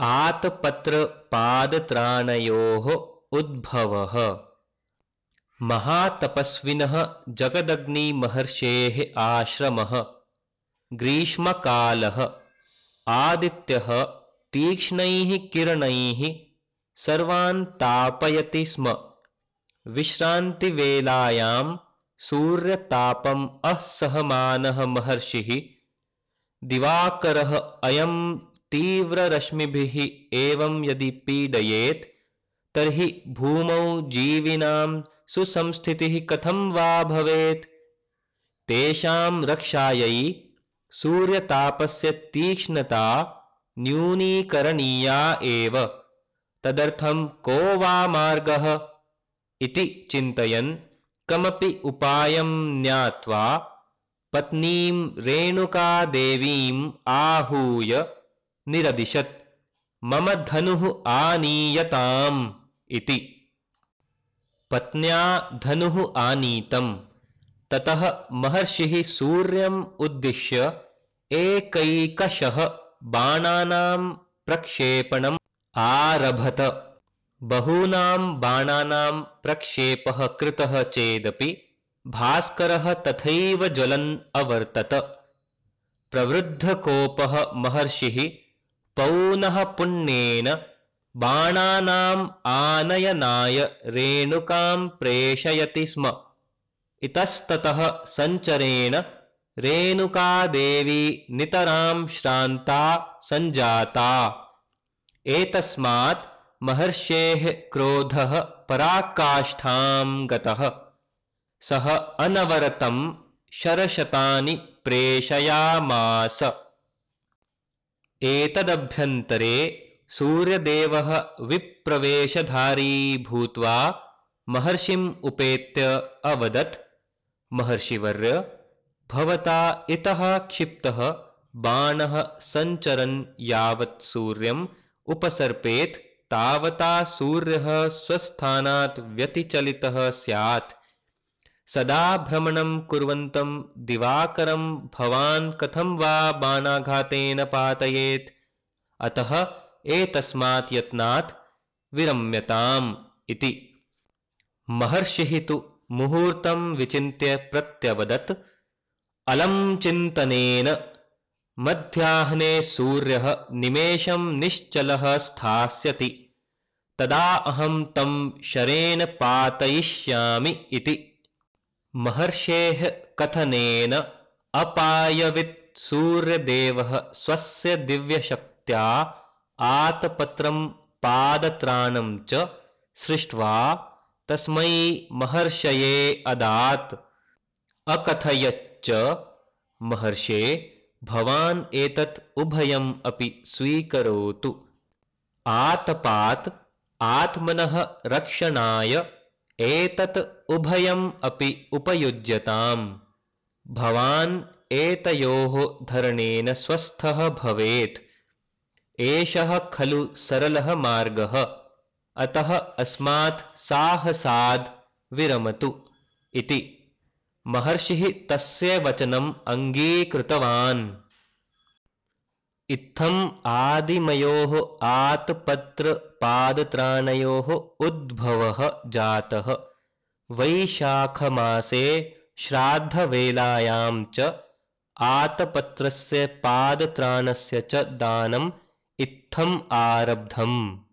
आतपत्रपादत्राणयोः उद्भवः। महातपस्विनः जगदग्निमहर्षेः आश्रमः। ग्रीष्मकालः। आदित्यः तीक्ष्णैः किरणैः सर्वान् तापयति स्म। विश्रान्तिवेलायां सूर्यतापम् असहमानः महर्षिः। दिवाकरः अयं तीव्ररश्मिभिः एवं यदि पीडयेत् तर्हि भूमौ जीविनां सुसंस्थितिः कथं वा भवेत्? तेषां रक्षायै सूर्यतापस्य तीक्ष्णता न्यूनीकरणीया एव। तदर्थं को वा मार्गः? इति चिन्तयन् कमपि उपायं ज्ञात्वा पत्नीं रेणुकादेवीम् आहूय निरदिशत्। मम धनुः आनीयताम् इति। पत्न्या धनुः आनीतम्। ततः महर्षिः सूर्यम् उद्दिश्य एकैकशः बाणानां प्रक्षेपणम् आरभत। बहूनां बाणानां प्रक्षेपः कृतः चेदपि भास्करः तथैव ज्वलन् अवर्तत। प्रवृद्धकोपः महर्षिः पौनः पुण्येन बाणानाम् आनयनाय रेणुकां प्रेषयति स्म। इतस्ततः सञ्चरेण रेणुकादेवी नितरां श्रान्ता सञ्जाता। एतस्मात् महर्षेः क्रोधः पराकाष्ठां गतः। सः अनवरतं शरशतानि प्रेषयामास एतदभ्यन्तरे सूर्यदेवः विप्रवेशधारी भूत्वा महर्षिम् उपेत्य अवदत्, महर्षिवर्य, भवता इतः क्षिप्तः, बाणः सञ्चरन् यावत् सूर्यम् उपसर्पेत्, तावता सूर्यः स्वस्थानात् व्यतिचलितः स्यात्। सदा भ्रमणं कुर्वन्तं दिवाकरं भवान् कथं वा बाणाघातेन पातयेत्। अतः एतस्मात् यत्नात् विरम्यताम् इति। महर्षिः तु मुहूर्तं विचिन्त्य प्रत्यवदत् अलं चिन्तनेन मध्याह्ने सूर्यः निमेषं निश्चलः स्थास्यति। तदा अहं तं शरेण पातयिष्यामि इति महर्षेः कथनेन अपायवित् सूर्यदेवः स्वस्य दिव्यशक्त्या आतपत्रं पादत्राणं च सृष्ट्वा तस्मै महर्षये अदात्। अकथयच्च महर्षे भवान् एतत् उभयम् अपि स्वीकरोतु। आतपात् आत्मनः रक्षणाय एतत् उभयम् अपि उपयुज्यताम्। भवान् एतयोः धरणेन स्वस्थः भवेत्। एषः खलु सरलः मार्गः। अतः अस्मात् साहसाद् विरमतु इति। महर्षिः तस्य वचनम् अङ्गीकृतवान्। इत्थम् आदिमयोः आतपत्रपादत्राणयोः उद्भवः जातः। वैशाखमासे श्राद्धवेलायां च आतपत्रस्य पादत्राणस्य च दानम् इत्थम् आरब्धम्